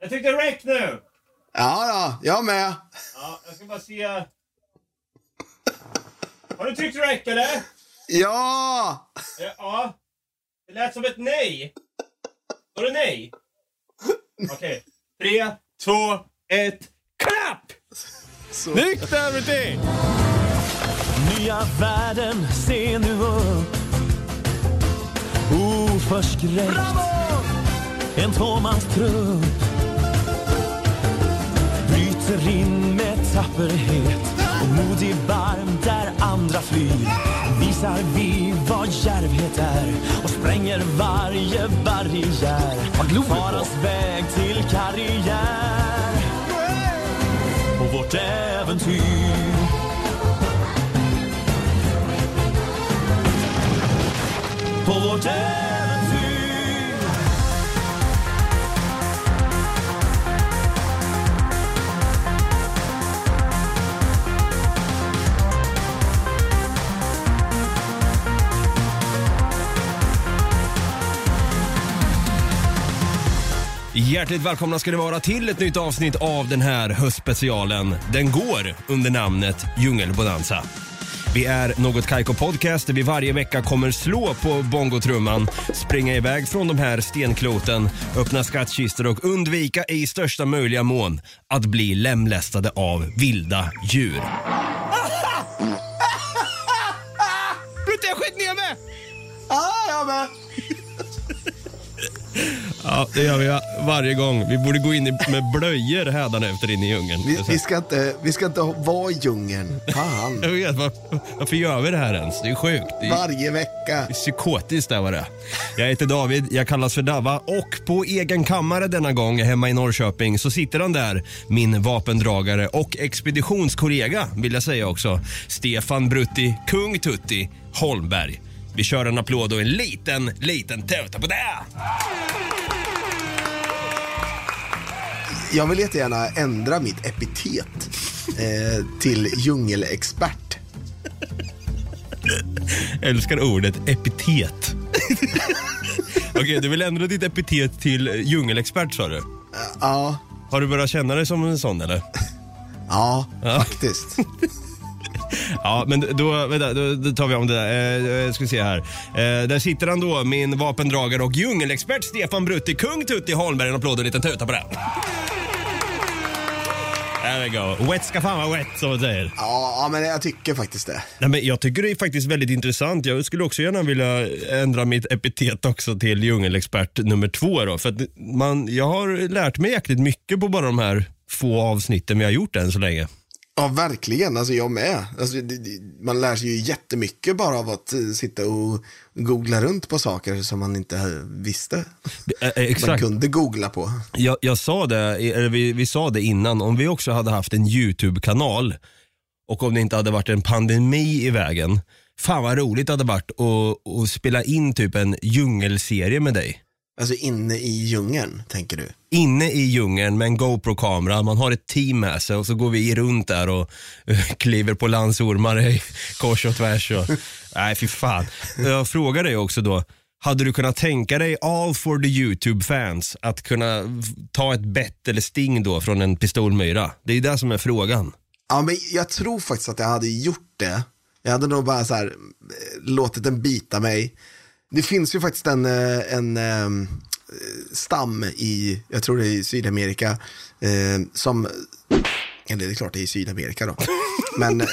Jag tyckte räck nu. Ja, ja, jag med. Ja, jag ska bara se. Har du tryckt räck eller? Ja! Ja. Det lät som ett nej. Var det nej? Okej. Tre, två, ett, klapp! Snyggt Everty! Nya världen, se nu upp Oförskräckt En tvåmanstrupp Bryter in med tapperhet och modig barm där andra flyr. Visar vi vad djärvhet är och spränger varje barriär. Farans väg till karriär. På vårt äventyr. På vårt äventyr. Hjärtligt välkomna ska ni vara till ett nytt avsnitt av den här höstspecialen. Den går under namnet Djungelbonanza. Vi är Något Kaiko Podcast där vi varje vecka kommer slå på bongotrumman, springa iväg från de här stenkloten, öppna skattkistor och undvika i största möjliga mån att bli lemlästade av vilda djur. Brutte, jag skit ner mig! Ja, jag med. Ja, det gör vi varje gång. Vi borde gå in med blöjor hädanefter in i djungeln. Vi, vi, ska inte, vi ska inte ha- vara i djungeln. Fan. Jag vet, var, varför gör vi det här ens? Det är sjukt. Det är Varje vecka. psykotiskt där var det. Jag heter David, jag kallas för Dava och på egen kammare denna gång hemma i Norrköping så sitter han där, min vapendragare och expeditionskollega vill jag säga också, Stefan Brutti Kung Tutti Holmberg. Vi kör en applåd och en liten, liten tuta på det! Jag vill jättegärna ändra mitt epitet eh, till djungelexpert. Älskar ordet epitet. Okej, du vill ändra ditt epitet till djungelexpert sa du? Ja, Har du börjat känna dig som en sån eller? ja, faktiskt. Ja, men då, vänta, då, då tar vi om det där. Eh, ska vi se här. Eh, där sitter han då, min vapendragare och djungelexpert Stefan Brutti, kung Tutti Holmberg. En applåd och en liten tuta på det. There we go. Wet ska fan vara wet, som man säger. Ja, men jag tycker faktiskt det. Nej, men jag tycker det är faktiskt väldigt intressant. Jag skulle också gärna vilja ändra mitt epitet också till djungelexpert nummer två. Då, för man, jag har lärt mig jäkligt mycket på bara de här få avsnitten vi har gjort än så länge. Ja, verkligen. Alltså jag med. Alltså, man lär sig ju jättemycket bara av att eh, sitta och googla runt på saker som man inte eh, visste. Eh, eh, Man Exakt. kunde googla på. Jag, jag sa det, eller vi, vi sa det innan, om vi också hade haft en YouTube-kanal och om det inte hade varit en pandemi i vägen. Fan vad roligt det hade varit att, att spela in typ en djungelserie med dig. Alltså inne i djungeln, tänker du? Inne i djungeln med en GoPro-kamera, man har ett team med sig och så går vi runt där och eh, kliver på landsormar i kors och tvärs. Och, nej, fy fan. Jag frågar dig också då, hade du kunnat tänka dig all for the YouTube-fans att kunna ta ett bett eller sting då från en pistolmyra? Det är det som är frågan. Ja, men jag tror faktiskt att jag hade gjort det. Jag hade nog bara så här, eh, låtit den bita mig. Det finns ju faktiskt en, eh, en eh, stam i, jag tror det är i Sydamerika, eh, som, eller det är klart det är i Sydamerika då. Men,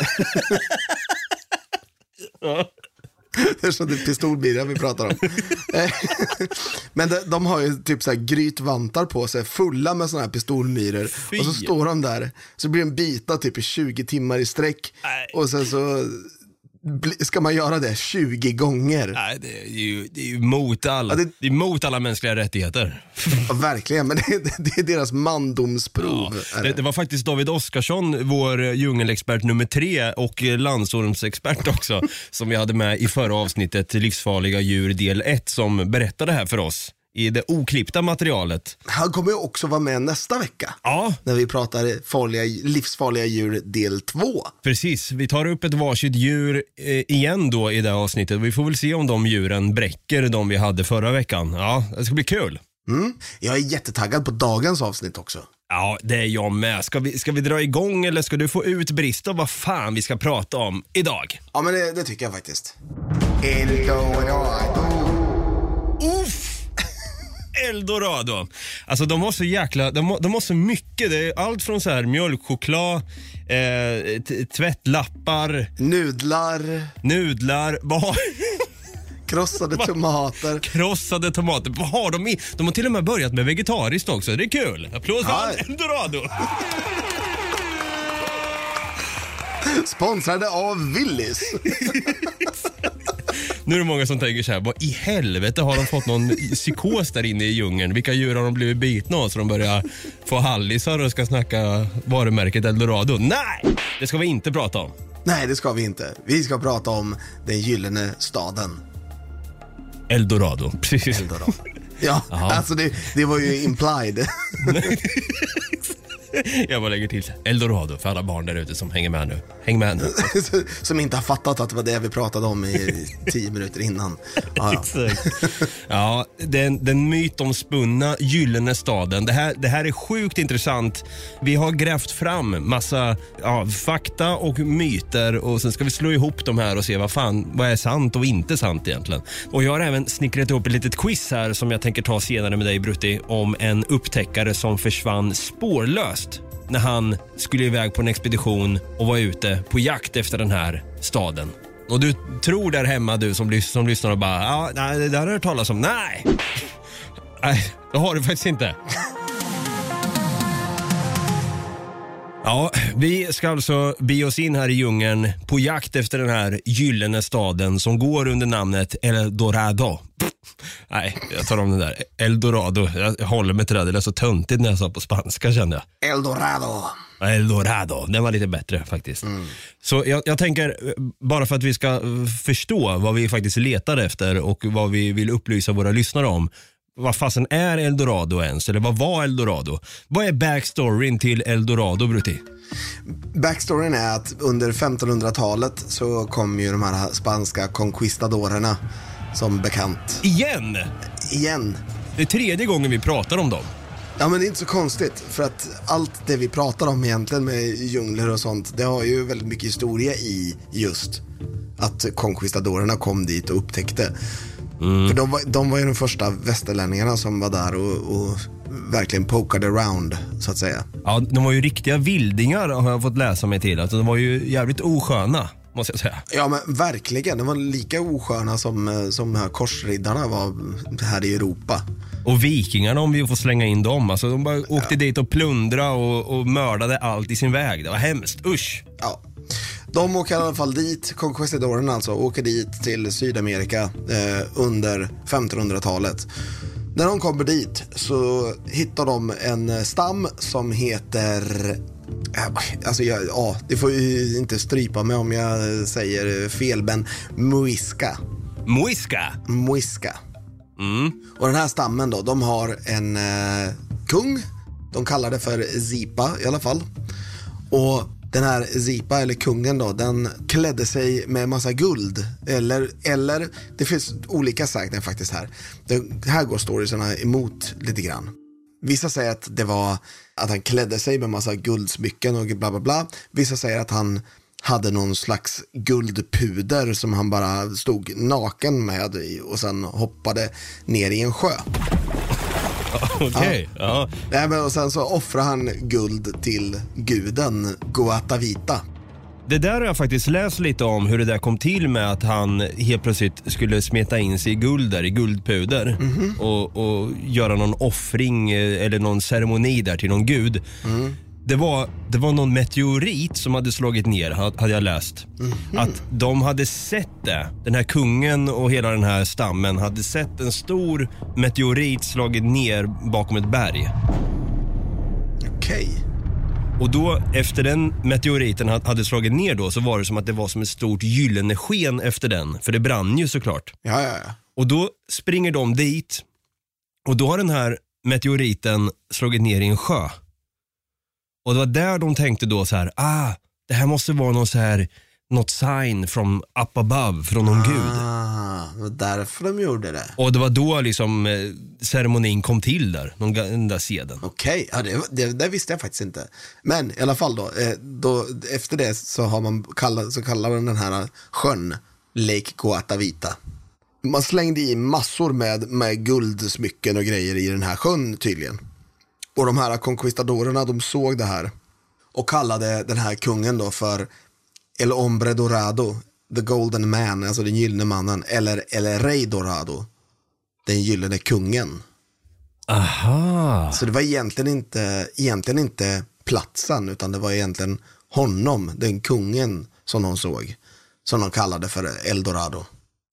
Eftersom det är pistolbilar vi pratar om. Eh, Men de, de har ju typ så här grytvantar på sig fulla med sådana här pistolmyror. Fy. Och så står de där, så blir de bita typ i 20 timmar i sträck. Nej. Och sen så ska man göra det 20 gånger. Nej, det är ju, det är ju mot, alla, Ja, det- det... är mot alla mänskliga rättigheter. Ja, verkligen, men det, det är deras mandomsprov. är Det, det var faktiskt David Oskarsson, vår djungelexpert nummer tre och landsormsexpert också, som vi hade med i förra avsnittet Livsfarliga djur del 1 som berättade här för oss i det oklippta materialet. Han kommer ju också vara med nästa vecka. Ja, När vi pratar farliga, livsfarliga djur del 2. precis. Vi tar upp ett varsitt djur eh, igen då i det här avsnittet. Vi får väl se om de djuren bräcker de vi hade förra veckan. Ja, det ska bli kul. Mm. Jag är jättetaggad på dagens avsnitt också. Ja, det är jag med. Ska vi, ska vi dra igång eller ska du få ut brist av vad fan vi ska prata om idag? Ja, men det, det tycker jag faktiskt. Eldorado. Alltså de har så jäkla, de har, de har så mycket. Det är allt från så här mjölkchoklad, eh, t- tvättlappar, Nudlar, nudlar. Vad har, krossade tomater. krossade tomater. Vad har de i? De har till och med börjat med vegetariskt också. Det är kul. Applåd för Ja. Eldorado. Sponsrade av Willys. Nu är det många som tänker så här, vad i helvete har de fått någon psykos där inne i djungeln? Vilka djur har de blivit bitna av så de börjar få hallisar och ska snacka varumärket Eldorado? Nej, det ska vi inte prata om. Nej, det ska vi inte. Vi ska prata om den gyllene staden. Eldorado, precis. Eldorado. Ja, Jaha. alltså det, det var ju implied. Jag bara lägger till så här, Eldorado för alla barn där ute som hänger med nu. Häng med nu. Som inte har fattat att det var det vi pratade om i tio minuter innan. Ja, ja. Exakt. Ja, den, den mytomspunna gyllene staden. Det här, det här är sjukt intressant. Vi har grävt fram massa ja, fakta och myter och sen ska vi slå ihop de här och se vad fan, vad är sant och inte sant egentligen. Och jag har även snickrat ihop ett litet quiz här som jag tänker ta senare med dig Brutti om en upptäckare som försvann spårlöst när han skulle iväg på en expedition och var ute på jakt efter den här staden. Och du tror där hemma du som, lys- som lyssnar och bara, ja, nej, det där har jag hört talas om. Nej! Nej, det har du faktiskt inte. Ja, vi ska alltså be oss in här i djungeln på jakt efter den här gyllene staden som går under namnet Eldorado. Pff, Nej, jag tar om den där. Eldorado. Jag håller mig till det. Det lät så töntigt när jag sa på spanska kände jag. Eldorado. Eldorado. Den var lite bättre faktiskt. Så jag, jag tänker, bara för att vi ska förstå vad vi faktiskt letar efter och vad vi vill upplysa våra lyssnare om. Vad fasen är Eldorado ens? Eller vad var Eldorado? Vad är backstoryn till Eldorado, Brutti? Backstoryn är att under 1500-talet så kom ju de här spanska conquistadorerna som bekant. Igen! Igen. Det är tredje gången vi pratar om dem. Ja men det är inte så konstigt för att allt det vi pratar om egentligen med djungler och sånt det har ju väldigt mycket historia i just att conquistadorerna kom dit och upptäckte. För de var, de var ju de första västerlänningarna som var där och, och verkligen pokade around så att säga. Ja, de var ju riktiga vildingar har jag fått läsa mig till. Alltså, de var ju jävligt osköna, måste jag säga. Ja men verkligen, de var lika osköna som, eh, som de här korsriddarna var här i Europa. Och vikingarna om vi får slänga in dem. Alltså, de bara åkte dit och plundra och, och mördade allt i sin väg. Det var hemskt. Usch. Ja. De åker i alla fall dit, conquistadorerna alltså, åker dit till Sydamerika eh, under 1500-talet. När de kommer dit så hittar de en stam som heter Alltså jag, ja, det får ju inte strypa mig om jag säger fel, men Muisca. Muisca. Muisca. Och den här stammen då, de har en eh, kung. De kallar det för Zipa i alla fall. Och den här Zipa, eller kungen då, den klädde sig med massa guld. Eller, eller det finns olika sägner faktiskt här. Det, här går storiesarna emot lite grann. Vissa säger att det var att han klädde sig med massa guldsmycken och bla bla bla. Vissa säger att han hade någon slags guldpuder som han bara stod naken med i och sen hoppade ner i en sjö. Okej. Ja. Nej, men och sen så offrade han guld till guden Guatavita. Det där har jag faktiskt läst lite om hur det där kom till med att han helt plötsligt skulle smeta in sig i guld där, i guldpuder och, och göra någon offring eh, eller någon ceremoni där till någon gud. Det, var, det var någon meteorit som hade slagit ner, ha- hade jag läst. Att de hade sett det. Den här kungen och hela den här stammen hade sett en stor meteorit slagit ner bakom ett berg. Okej. Och då efter den meteoriten ha- hade slagit ner då så var det som att det var som ett stort gyllene sken efter den. För det brann ju såklart. Ja, ja, ja. Och då springer de dit och då har den här meteoriten slagit ner i en sjö. Och det var där de tänkte då så här, ah, det här måste vara någon så här något sign from up above, från någon gud. Ah, det var därför de gjorde det. Och det var då liksom eh, ceremonin kom till där, någon, ga- den där seden. Okej, ja, det, det, det visste jag faktiskt inte. Men i alla fall då, eh, då efter det så, har man kallat, så kallar man den här sjön Lake Coatavita. Man slängde i massor med, med guldsmycken och grejer i den här sjön tydligen. Och de här conquistadorerna, de såg det här och kallade den här kungen då för El Hombre Dorado, the golden man, alltså den gyllene mannen, eller El Rey Dorado, den gyllene kungen. Aha. Så det var egentligen inte, egentligen inte platsen, utan det var egentligen honom, den kungen som de såg. Som de kallade för Eldorado.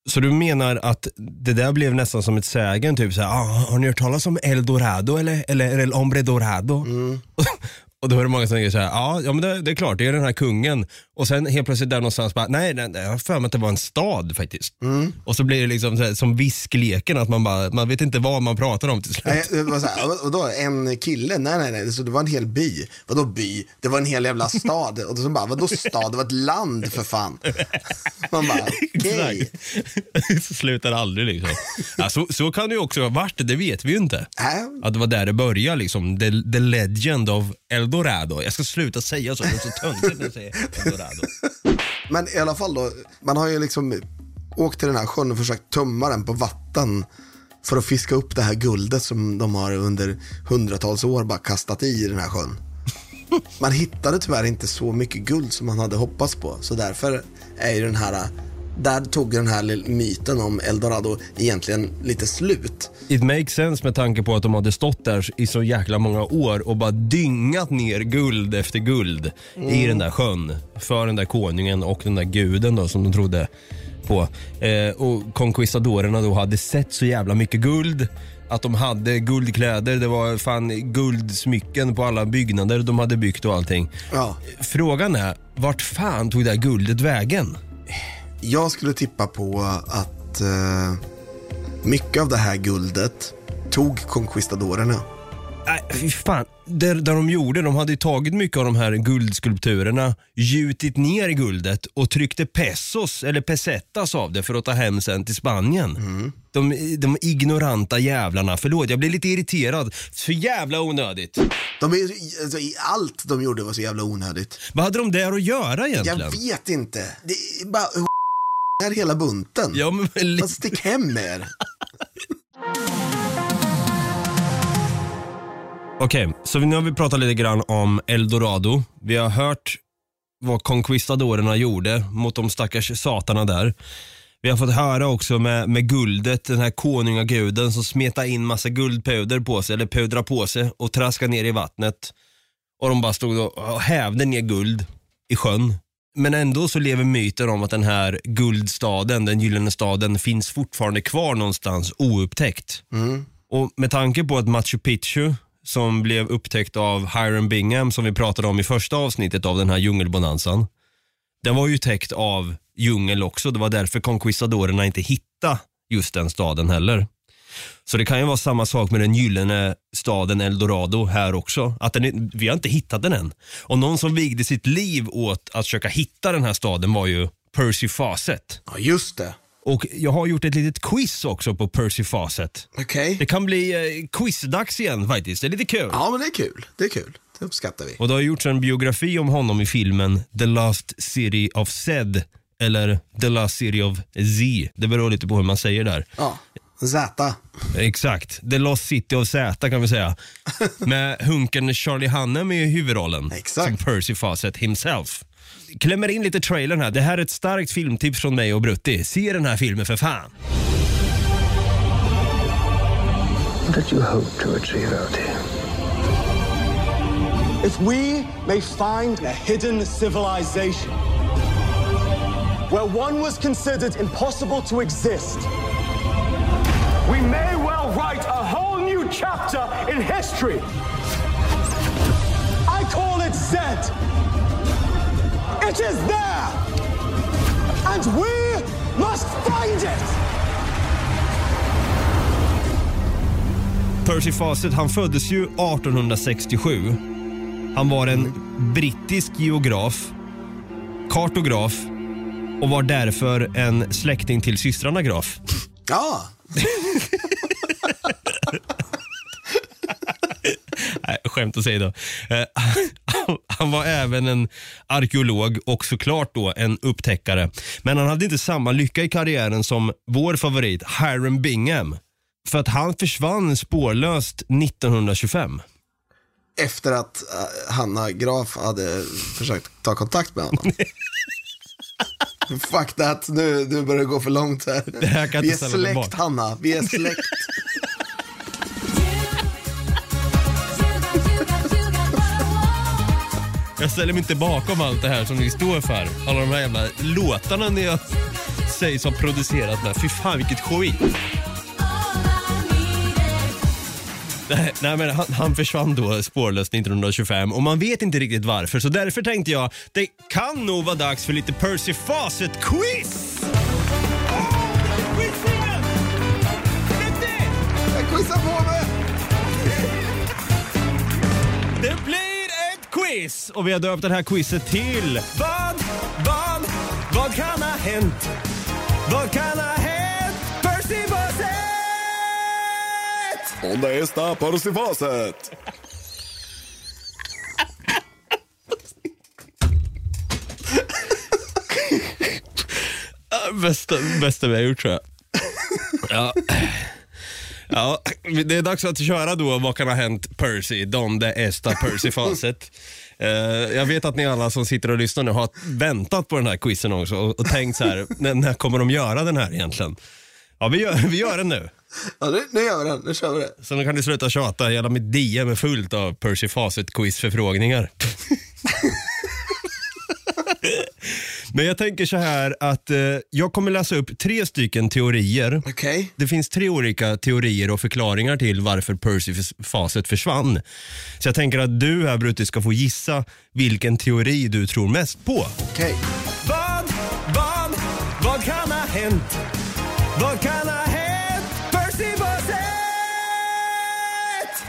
Så du menar att det där blev nästan som ett sägen, typ såhär, ah, har ni hört talas om El Dorado eller, eller El Hombre Dorado? Och då var det många som tänkte såhär, ja, ja men det, det är klart, det är den här kungen. Och sen helt plötsligt där någonstans bara, nej, nej, nej, jag har för mig att det var en stad faktiskt. Och så blir det liksom så här, som viskleken, att man bara, man vet inte vad man pratar om till slut. Nej, det var så här, "Vad- vadå, en kille? Nej, nej, nej, så det var en hel by. Vadå by? Det var en hel jävla stad. Och så bara, vadå stad? Det var ett land för fan. Man bara, okej. Så slutar aldrig liksom. Ja, så, så kan det ju också ha varit, det vet vi ju inte. Äh, Att det var där det började, liksom. the, the legend of Eldorado. Jag ska sluta säga så, det är så töntigt när jag säger Eldorado. Men i alla fall då, man har ju liksom åkt till den här sjön och försökt tömma den på vatten för att fiska upp det här guldet som de har under hundratals år bara kastat i den här sjön. Man hittade tyvärr inte så mycket guld som man hade hoppats på, så därför är ju den här, där tog den här myten om Eldorado egentligen lite slut. It makes sense med tanke på att de hade stått där i så jäkla många år och bara dyngat ner guld efter guld i den där sjön. För den där konungen och den där guden då som de trodde på. Eh, och conquistadorerna då hade sett så jävla mycket guld. Att de hade guldkläder, det var fan guldsmycken på alla byggnader de hade byggt och allting. Ja, Frågan är, vart fan tog det här guldet vägen? Jag skulle tippa på att eh, mycket av det här guldet tog conquistadorerna. Nej, fy fan. Det, det de gjorde, de hade ju tagit mycket av de här guldskulpturerna, gjutit ner guldet och tryckte pesos eller pesetas av det för att ta hem sen till Spanien. De, de ignoranta jävlarna. Förlåt, jag blir lite irriterad. Så jävla onödigt. De är, alltså, allt de gjorde var så jävla onödigt. Vad hade de där att göra egentligen? Jag vet inte. Det bara här hela bunten. Ja, men li- Fast stick hem med er. Okej, så nu har vi pratat lite grann om Eldorado. Vi har hört vad conquistadorerna gjorde mot de stackars satarna där. Vi har fått höra också med, med guldet, den här konungaguden som smetade in massa guldpuder på sig, eller pudra på sig och traskade ner i vattnet. Och de bara stod och hävde ner guld i sjön. Men ändå så lever myten om att den här guldstaden, den gyllene staden, finns fortfarande kvar någonstans oupptäckt. Och med tanke på att Machu Picchu, som blev upptäckt av Hiram Bingham, som vi pratade om i första avsnittet av den här djungelbonanzan. Den var ju täckt av djungel också. Det var därför conquistadorerna inte hittade just den staden heller. Så det kan ju vara samma sak med den gyllene staden Eldorado här också. Att den är, vi har inte hittat den än. Och någon som vigde sitt liv åt att försöka hitta den här staden var ju Percy Fawcett. Ja, just det. Och jag har gjort ett litet quiz också på Percy Fawcett. Okej. Det kan bli eh, quizdags igen faktiskt. Det är lite kul. Ja, men det är kul. Det är kul. Det uppskattar vi. Och det har gjorts en biografi om honom i filmen The Last City of Zed eller The Last City of Z. Det beror lite på hur man säger där. Ja. Z. Exakt. The Lost City of Z kan vi säga. Med hunken Charlie Hunnam i huvudrollen. Exakt. Som Percy Fawcett himself. Klämmer in lite trailern här. Det här är ett starkt filmtips från mig och Brutti. Se den här filmen för fan. What did you hope to achieve out here? If we may find a hidden civilization where one was considered impossible to exist, we may well write a whole new chapter in history. I call it Z. It is there, and we must find it. Percy Fawcett han föddes ju 1867. Han var en brittisk geograf, kartograf och var därför en släkting till systrarna Graf. Ja, Nej, skämt åsido. Eh, Han var även en arkeolog och såklart då en upptäckare. Men han hade inte samma lycka i karriären som vår favorit Hiram Bingham. För att han försvann spårlöst 1925. efter att eh, Hanna Graf hade försökt ta kontakt med honom. Fuck that, nu, nu börjar det gå för långt här. Här Vi är släkt. Hanna, vi är släkt. Jag ställer mig inte bakom allt det här som ni står för. Alla de här jävla låtarna ni sägs ha producerat med. Fy fan vilket skit. Nej, nej, men han, han försvann då spårlöst 1925 och man vet inte riktigt varför. Så därför tänkte jag, det kan nog vara dags för lite Percy Fawcett-quiz! Quizar på mig! Det blir ett quiz! Och vi har döpt det här quizet till Vad, vad, vad kan ha hänt? Vad kan ha hänt? Onda esta Percy Fawcett. faset. Bästa, bästa vi har gjort tror jag. Ja. Ja, det är dags att köra då Vad kan ha hänt Percy, Donde Esta Percy Fawcett. Uh, eh, jag vet att ni alla som sitter och lyssnar nu har väntat på den här quizen också och, och tänkt så här, när, när kommer de göra den här egentligen? Ja, vi gör, vi gör den nu. Ja, nu, nu gör vi den, nu kör vi det. Så nu kan ni sluta tjata, hela mitt DM är fullt av Percy Fawcett quizförfrågningar. Men jag tänker så här att eh, jag kommer läsa upp tre stycken teorier. Okej. Det finns tre olika teorier och förklaringar till varför Percy Fawcett försvann. Så jag tänker att du här Brutti ska få gissa vilken teori du tror mest på. Okej. Vad, vad, vad kan ha hänt? Vad kan ha hänt? Percy Fawcett!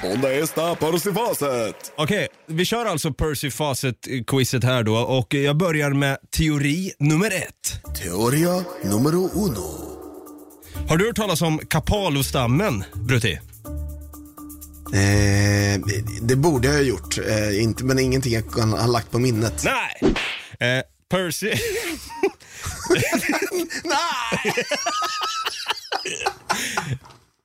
Onda esta Percy Fawcett. Okej, vi kör alltså Percy Fawcett-quizet här då och jag börjar med teori nummer ett. Teoria numero uno. Har du hört talas om Kapalostammen, Brutti? Eh, det borde jag ha gjort, eh, inte, men ingenting jag kan ha lagt på minnet. Nej! Eh, Percy... Nej!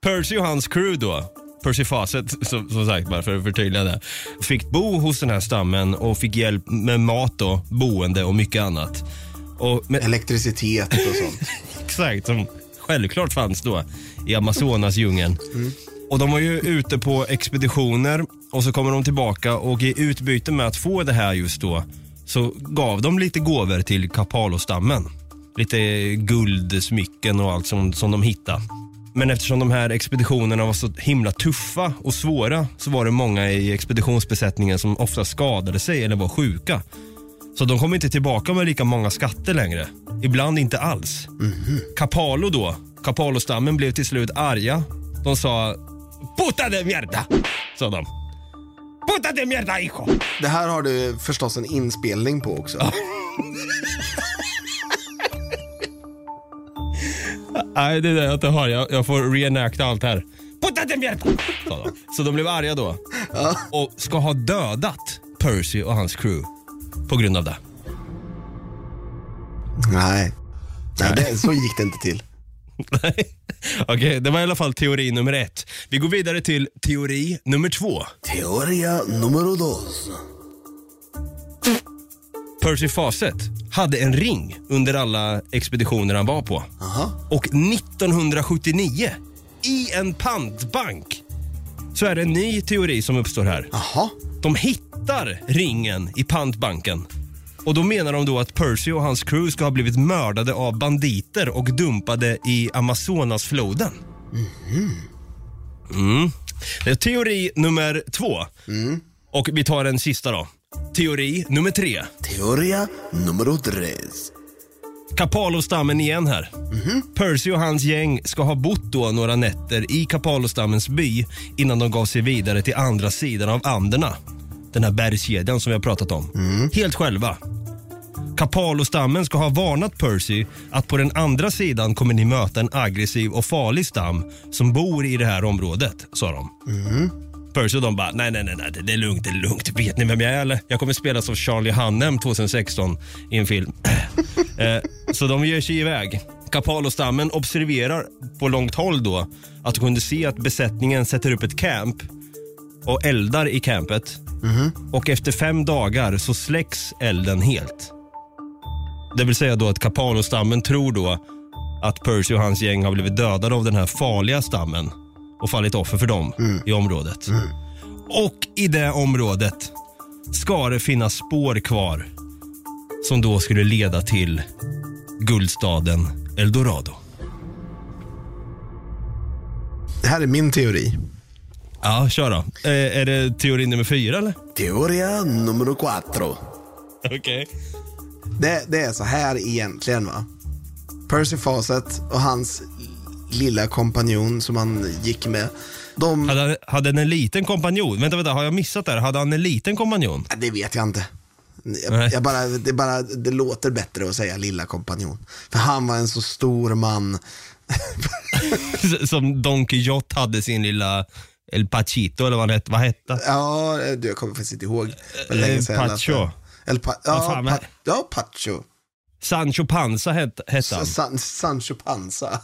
Percy och hans crew då, Percy Fawcett som, som sagt bara för att förtydliga det, fick bo hos den här stammen och fick hjälp med mat då, boende och mycket annat. Och med, Elektricitet och sånt. exakt, som självklart fanns då i Amazonasdjungeln. Och de var ju ute på expeditioner och så kommer de tillbaka och i utbyte med att få det här just då så gav de lite gåvor till Kapalostammen. Lite guldsmycken och allt som, som de hittade. Men eftersom de här expeditionerna var så himla tuffa och svåra så var det många i expeditionsbesättningen som ofta skadade sig eller var sjuka. Så de kom inte tillbaka med lika många skatter längre. Ibland inte alls. Kapalo då, Kapalostammen blev till slut arga. De sa Puta de mierda! Sa de. Puta de mierda hijo! Det här har du förstås en inspelning på också. Nej, det är det jag inte har. Jag, jag får reenacta allt här. Puta de mierda! Sa de. Så de blev arga då. Och ska ha dödat Percy och hans crew på grund av det. Nej. Nej, det, så gick det inte till. Nej. Okej, det var i alla fall teori nummer ett. Vi går vidare till teori nummer två. Teoria numero dos. Percy Fawcett hade en ring under alla expeditioner han var på. Aha. Och 1979, i en pantbank, så är det en ny teori som uppstår här. Jaha. De hittar ringen i pantbanken. Och då menar de då att Percy och hans crew ska ha blivit mördade av banditer och dumpade i Amazonasfloden. Mm. Det är teori nummer två. Och vi tar en sista då. Teori nummer tre. Teoria numero tres. Kapalostammen igen här. Percy och hans gäng ska ha bott då några nätter i Kapalostammens by innan de gav sig vidare till andra sidan av Anderna. Den här bergskedjan som vi har pratat om. Helt själva. Kapalostammen ska ha varnat Percy att på den andra sidan kommer ni möta en aggressiv och farlig stam som bor i det här området, sa de. Percy och de bara, nej, nej, nej, nej, det är lugnt, det är lugnt. Vet ni vem jag är eller? Jag kommer spelas av Charlie Hannem 2016 i en film. eh, så de ger sig iväg. Kapalostammen observerar på långt håll då att de kunde se att besättningen sätter upp ett camp och eldar i campet. Och efter fem dagar så släcks elden helt. Det vill säga då att Kapalostammen tror då att Percy och hans gäng har blivit dödade av den här farliga stammen och fallit offer för dem i området. Och i det området ska det finnas spår kvar som då skulle leda till guldstaden Eldorado. Det här är min teori. Ja, kör då. Eh, är det teori nummer fyra eller? Teoria numero quattro. Okej. Det, det är så här egentligen va. Percy Fawcett och hans lilla kompanjon som han gick med. De, Hade, han- hade han en liten kompanjon? Vänta, vänta, har jag missat det här? Hade han en liten kompanjon? Det vet jag inte. Jag, jag bara, det, bara, det låter bättre att säga lilla kompanjon. För han var en så stor man. Som Don Quixote hade sin lilla El Pachito eller vad, han hette, vad hette Ja, jag kommer faktiskt inte ihåg. Jag Pacho. El pa, ja, fan, pa, ja, Pacho. Sancho Panza hette, hette han. San, Sancho Panza.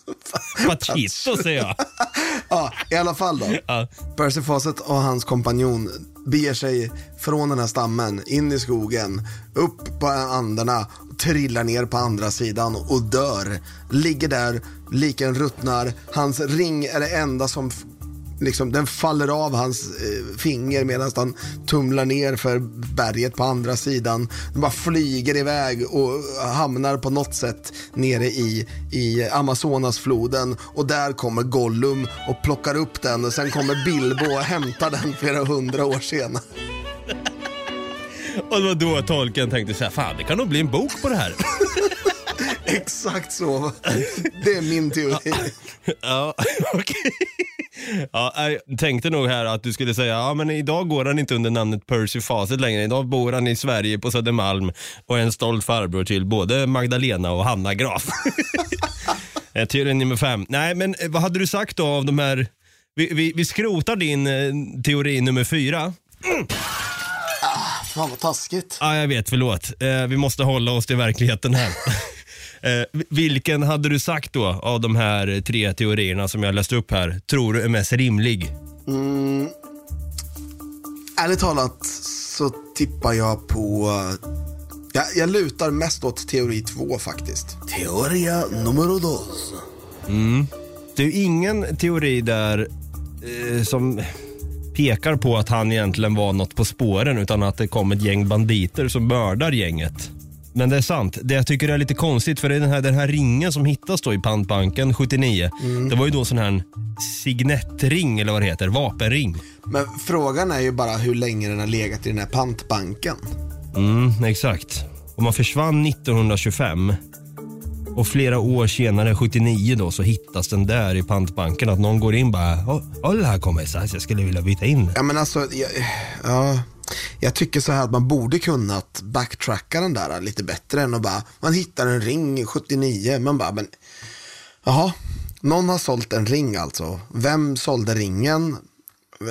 Pachito säger jag. ja, i alla fall då. Ja. Percy Fawcett och hans kompanjon beger sig från den här stammen in i skogen, upp på Anderna, trillar ner på andra sidan och dör. Ligger där, liken ruttnar, hans ring är det enda som Liksom, den faller av hans eh, finger medan han tumlar ner för berget på andra sidan. Den bara flyger iväg och hamnar på något sätt nere i, i Amazonasfloden. Och där kommer Gollum och plockar upp den och sen kommer Bilbo och hämtar den flera hundra år senare. Och det var då tolken tänkte så här, fan det kan nog bli en bok på det här. Exakt så. Det är min teori. ja, okej. Ja, jag tänkte nog här att du skulle säga, ja men idag går han inte under namnet Percy Fawcett längre. Idag bor han i Sverige på Södermalm och är en stolt farbror till både Magdalena och Hanna Graf. Eh, Teori nummer fem. Nej, men eh, vad hade du sagt då av de här, vi, vi, vi skrotar din eh, teori nummer fyra. Fan vad taskigt. Ja, jag vet, förlåt. Eh, vi måste hålla oss till verkligheten här. eh, vilken hade du sagt då av de här tre teorierna som jag läste upp här, tror du är mest rimlig? Ärligt talat så tippar jag på... Jag, jag lutar mest åt teori två faktiskt. Teoria numero dos. Det är ju ingen teori där eh, som pekar på att han egentligen var något på spåren utan att det kom ett gäng banditer som mördar gänget. Men det är sant. Det jag tycker är lite konstigt för det är den här, den här ringen som hittas då i pantbanken 79. Det var ju då sån här signettring eller vad det heter, vapenring. Men frågan är ju bara hur länge den har legat i den här pantbanken. Mm, exakt. Och man försvann 1925 och flera år senare, 79 då, så hittas den där i pantbanken. Att någon går in bara, "Oh, hola här kommer jag, jag skulle vilja byta in. Ja men alltså, jag, ja, jag tycker så här att man borde kunnat backtracka den där lite bättre än att bara, man hittar en ring 79, man bara, men jaha, någon har sålt en ring alltså. Vem sålde ringen?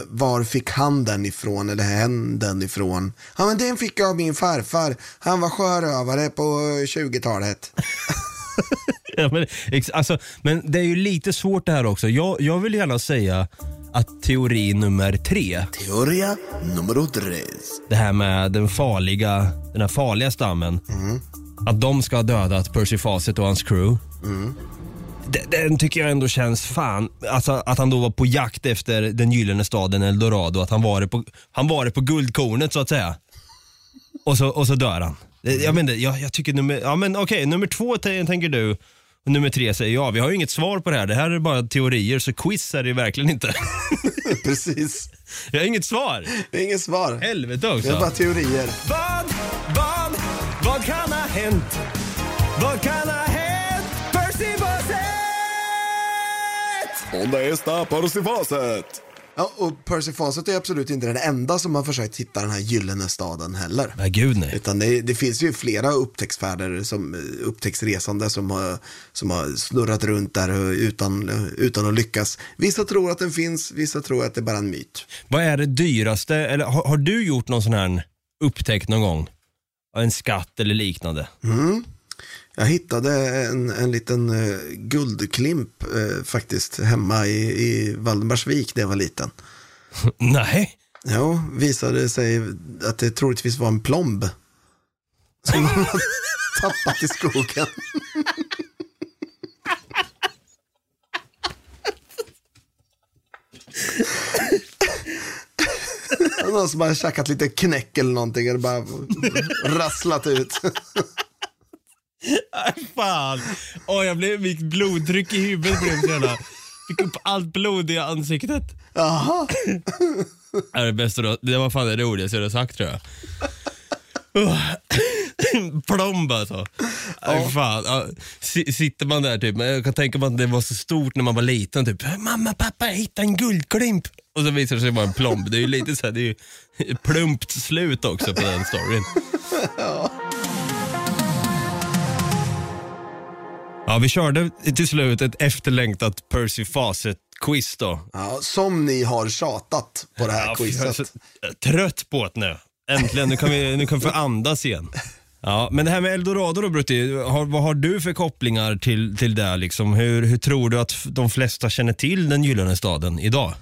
Var fick han den ifrån eller hen den ifrån? Ja men den fick jag av min farfar. Han var sjörövare på 20-talet. Ja, men, alltså, men det är ju lite svårt det här också. Jag, jag vill gärna säga att teori nummer tre, Teoria numero tres. det här med den farliga, den här farliga stammen, att de ska ha dödat Percy Fawcett och hans crew. Det- Den tycker jag ändå känns fan, alltså att han då var på jakt efter den gyllene staden Eldorado, att han var det på, han var det på guldkornet så att säga. Och så, och så dör han. Det- Jag, menar, jag, jag tycker nummer, ja men okej, nummer två t- tänker du, och nummer tre säger jag. Vi har ju inget svar på det här, det här är bara teorier, så quiz är det verkligen inte. Precis. Jag har inget svar. Det är inget svar. Helvete Det är bara också. teorier. Vad, vad, vad kan ha hänt? Vad kan ha hänt? Percy Fawcett! Onda esta Percy Fawcett. Ja, och Percy Fawcett är absolut inte den enda som har försökt hitta den här gyllene staden heller. Nej, gud nej. Utan det, det finns ju flera upptäcktsfärder, som, upptäcktsresande som har, som har snurrat runt där utan, utan att lyckas. Vissa tror att den finns, vissa tror att det är bara en myt. Vad är det dyraste, eller har, har du gjort någon sån här upptäckt någon gång? En skatt eller liknande? Jag hittade en, en liten eh, guldklimp eh, faktiskt hemma i, i Valdemarsvik när jag var liten. Nej. Jo, visade sig att det troligtvis var en plomb. Som man hade tappat i skogen. Någon som har käkat lite knäck eller någonting och det bara rasslat ut. Fan. Åh, jag blev, mitt blodtryck i huvudet blev så jävla... Fick upp allt blod i ansiktet. Jaha. Det är det bästa då. Det var fan det roligaste jag har sagt tror jag. Plomb alltså. Fan. Ja, si- sitter man där typ, men jag kan tänka mig att det var så stort när man var liten. Typ, mamma, pappa, jag hittade en guldklimp. Och så visar det sig vara en plomb. Det är ju lite så här, det är ju plumpt slut också på den storyn. Ja, vi körde till slut ett efterlängtat Percy Fawcett-quiz då. Ja, som ni har tjatat på det här Ja, fy, jag är quizet. så trött på det nu. Äntligen, nu kan vi, nu kan vi få andas igen. Ja, men det här med Eldorado då Brutti, har, vad har du för kopplingar till, till det? Liksom? Hur, hur tror du att de flesta känner till den gyllene staden idag?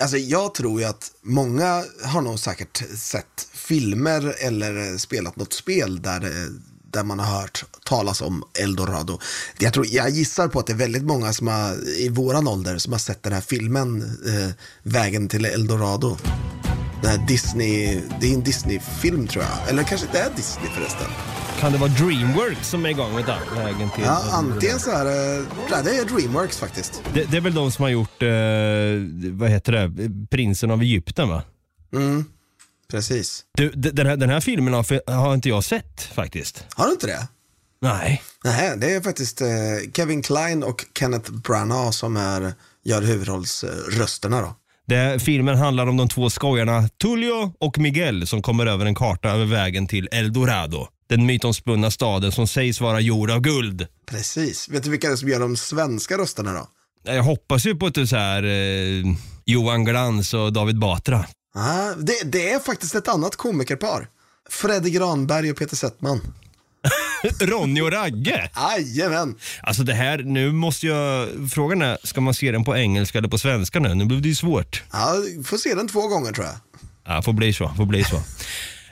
Alltså jag tror ju att många har nog säkert sett filmer eller spelat något spel där, det- där man har hört talas om Eldorado. Jag, tror, jag gissar på att det är väldigt många som har, i våran ålder som har sett den här filmen eh, Vägen till Eldorado. Den här Disney, det är en Disney-film tror jag. Eller kanske inte är Disney förresten. Kan det vara Dreamworks som är igång med den vägen till? Ja, antingen så eh, nej, det är Dreamworks faktiskt. det, det är väl de som har gjort, eh, vad heter det, Prinsen av Egypten va? Precis. Du, den, här, den här filmen har, har inte jag sett faktiskt. Har du inte det? Nej. Nej, det är faktiskt eh, Kevin Kline och Kenneth Branagh som är, gör huvudrollsrösterna då. Det, filmen handlar om de två skojarna Tullio och Miguel som kommer över en karta över vägen till Eldorado. Den mytomspunna staden som sägs vara gjord av guld. Precis. Vet du vilka det är som gör de svenska rösterna då? Jag hoppas ju på ett så här eh, Johan Glans och David Batra. Ah, det, det är faktiskt ett annat komikerpar. Freddy Granberg och Peter Settman. Ronny och Ragge. Jajamän. Alltså det här, nu måste jag, frågan är, ska man se den på engelska eller på svenska nu? Nu blir det ju svårt. Ja, får se den två gånger tror jag. Ja, får bli så, får bli så.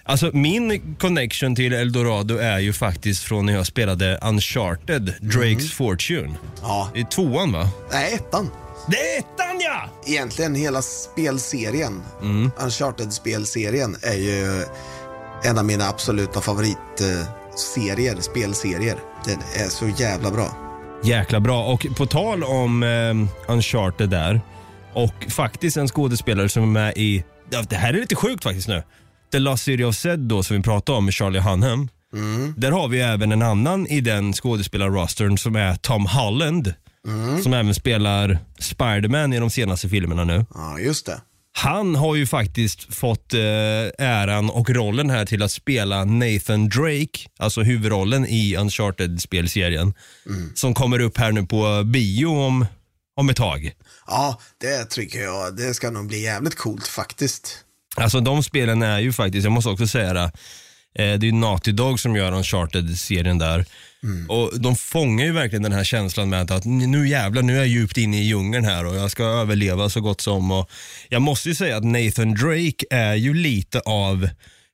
Alltså min connection till Eldorado är ju faktiskt från när jag spelade Uncharted, Drake's Fortune. Ja. I tvåan va? Nej, ettan. Det är ettan ja! Egentligen hela spelserien, Uncharted-spelserien, är ju en av mina absoluta favoritserier, spelserier. Den är så jävla bra. Jäkla bra. Och på tal om eh, Uncharted där och faktiskt en skådespelare som är med i, ja, det här är lite sjukt faktiskt nu. The Last City of Zed då som vi pratade om med Charlie Hunnam. Där har vi även en annan i den skådespelarrostern som är Tom Holland. Som även spelar Spiderman i de senaste filmerna nu. Ja, just det. Han har ju faktiskt fått eh, äran och rollen här till att spela Nathan Drake, alltså huvudrollen i Uncharted-spelserien. Som kommer upp här nu på bio om, om ett tag. Ja, det tycker jag. Det ska nog bli jävligt coolt faktiskt. Alltså de spelen är ju faktiskt, jag måste också säga det, det är ju Naughty Dog som gör Uncharted-serien där. Och de fångar ju verkligen den här känslan med att nu jävlar, nu är jag djupt inne i djungeln här och jag ska överleva så gott som. Och jag måste ju säga att Nathan Drake är ju lite av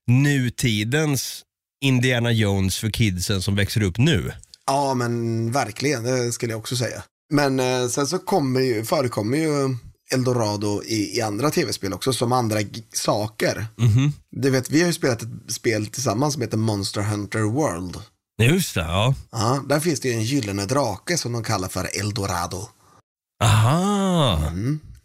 nutidens Indiana Jones för kidsen som växer upp nu. Ja, men verkligen, det skulle jag också säga. Men eh, sen så kommer ju, förekommer ju Eldorado i, i andra tv-spel också, som andra saker. Du vet, vi har ju spelat ett spel tillsammans som heter Monster Hunter World. Just det, ja. Ja, där finns det ju en gyllene drake som de kallar för Eldorado. Aha.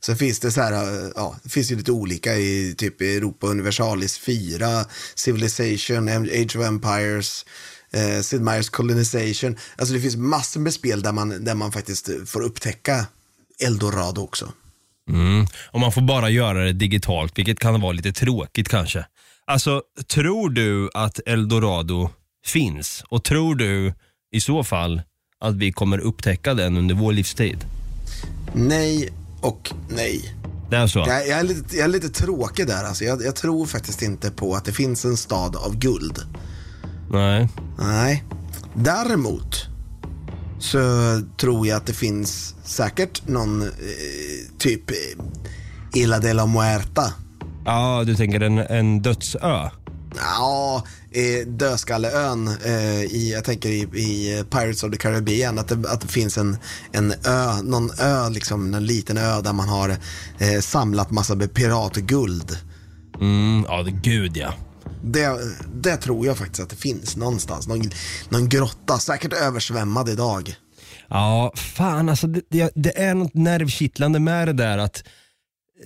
Sen finns det så här, ja, det finns ju lite olika i typ Europa Universalis 4, Civilization, Age of Empires, eh, Sid Meier's Colonization. Alltså det finns massor med spel där man, där man faktiskt får upptäcka Eldorado också. Mm. Och man får bara göra det digitalt, vilket kan vara lite tråkigt kanske. Alltså, tror du att Eldorado finns? Och tror du i så fall att vi kommer upptäcka den under vår livstid? Nej och nej. Det är så? Jag, jag, är, lite, jag är lite tråkig där. Alltså. Jag, jag tror faktiskt inte på att det finns en stad av guld. Nej. Nej. Däremot så tror jag att det finns säkert någon eh, typ eh, Isla de la Muerta. Ja, du tänker en, en dödsö? Ja, eh, Dödskalleön eh, i, jag tänker i, i Pirates of the Caribbean, att det, att det finns en, en ö, någon ö, liksom en liten ö där man har eh, samlat massa piratguld. Mm, ja, det, gud ja. Det, det tror jag faktiskt att det finns någonstans. Någon, någon grotta, säkert översvämmad idag. Ja, fan alltså det, det, det är något nervkittlande med det där att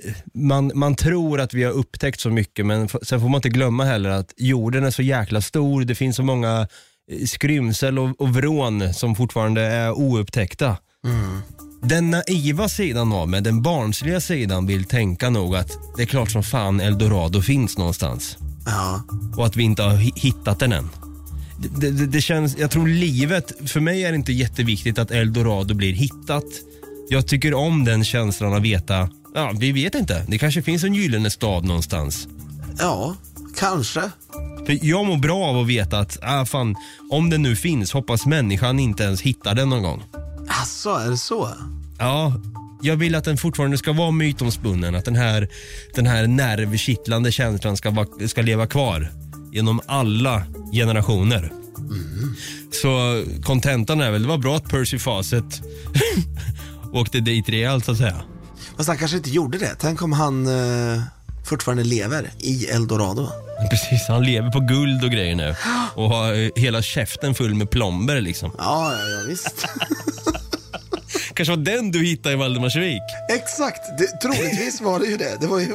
eh, man, man tror att vi har upptäckt så mycket men sen får man inte glömma heller att jorden är så jäkla stor. Det finns så många eh, skrymsel och, och vrån som fortfarande är oupptäckta. Den naiva sidan av mig, den barnsliga sidan vill tänka nog att det är klart som fan Eldorado finns någonstans Ja, och att vi inte har hi- hittat den än. Det, det, det känns, jag tror livet, för mig är det inte jätteviktigt att Eldorado blir hittat. Jag tycker om den känslan att veta, ja vi vet inte, det kanske finns en gyllene stad någonstans. ja kanske. För jag mår bra av att veta att, ah, fan, om den nu finns, hoppas människan inte ens hittar den någon gång. Alltså, är det så? Ja, jag vill att den fortfarande ska vara mytomspunnen, att den här, den här nervkittlande känslan ska, vara, ska leva kvar genom alla generationer. Så kontentan är väl, det var bra att Percy Fawcett åkte dit rejält så att säga. Fast han kanske inte gjorde det. Tänk om han eh, fortfarande lever i Eldorado. Precis, han lever på guld och grejer nu och har eh, hela käften full med plomber liksom. Ja, ja, ja visst. Kanske var den du hittade i Valdemarsvik? Exakt, det, troligtvis var det ju det. Det var ju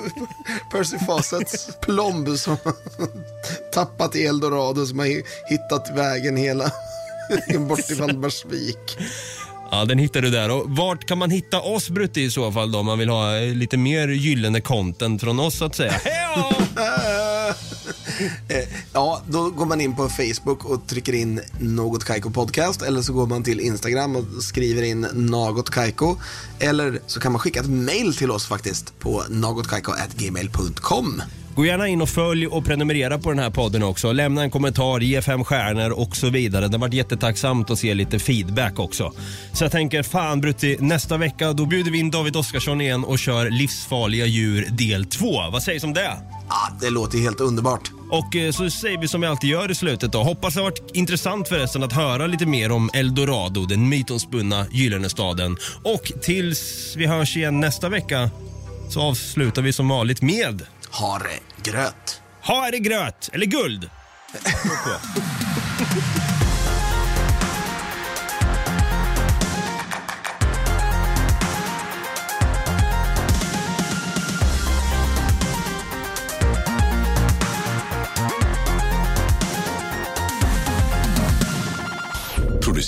Percy Fawcetts plomb som tappat i Eldorado som har hi- hittat vägen hela bort till Valdemarsvik. Ja, den hittar du där. Och vart kan man hitta oss Brutte i så fall då? Om man vill ha lite mer gyllene content från oss så att säga. Heja! Eh, ja, då går man in på Facebook och trycker in Något Kaiko Podcast eller så går man till Instagram och skriver in Något Kaiko. Eller så kan man skicka ett mail till oss faktiskt på nagotkaiko.gmail.com. Gå gärna in och följ och prenumerera på den här podden också. Lämna en kommentar, ge fem stjärnor och så vidare. Det har varit jättetacksamt att se lite feedback också. Så jag tänker, fan Brutti, nästa vecka då bjuder vi in David Oskarsson igen och kör Livsfarliga djur del 2. Vad sägs om det? Ah, det låter helt underbart. Och eh, så säger vi som vi alltid gör i slutet då. Hoppas det har varit intressant förresten att höra lite mer om Eldorado, den mytomspunna gyllene staden. Och tills vi hörs igen nästa vecka så avslutar vi som vanligt med Ha det gröt. Ha är det gröt, eller guld.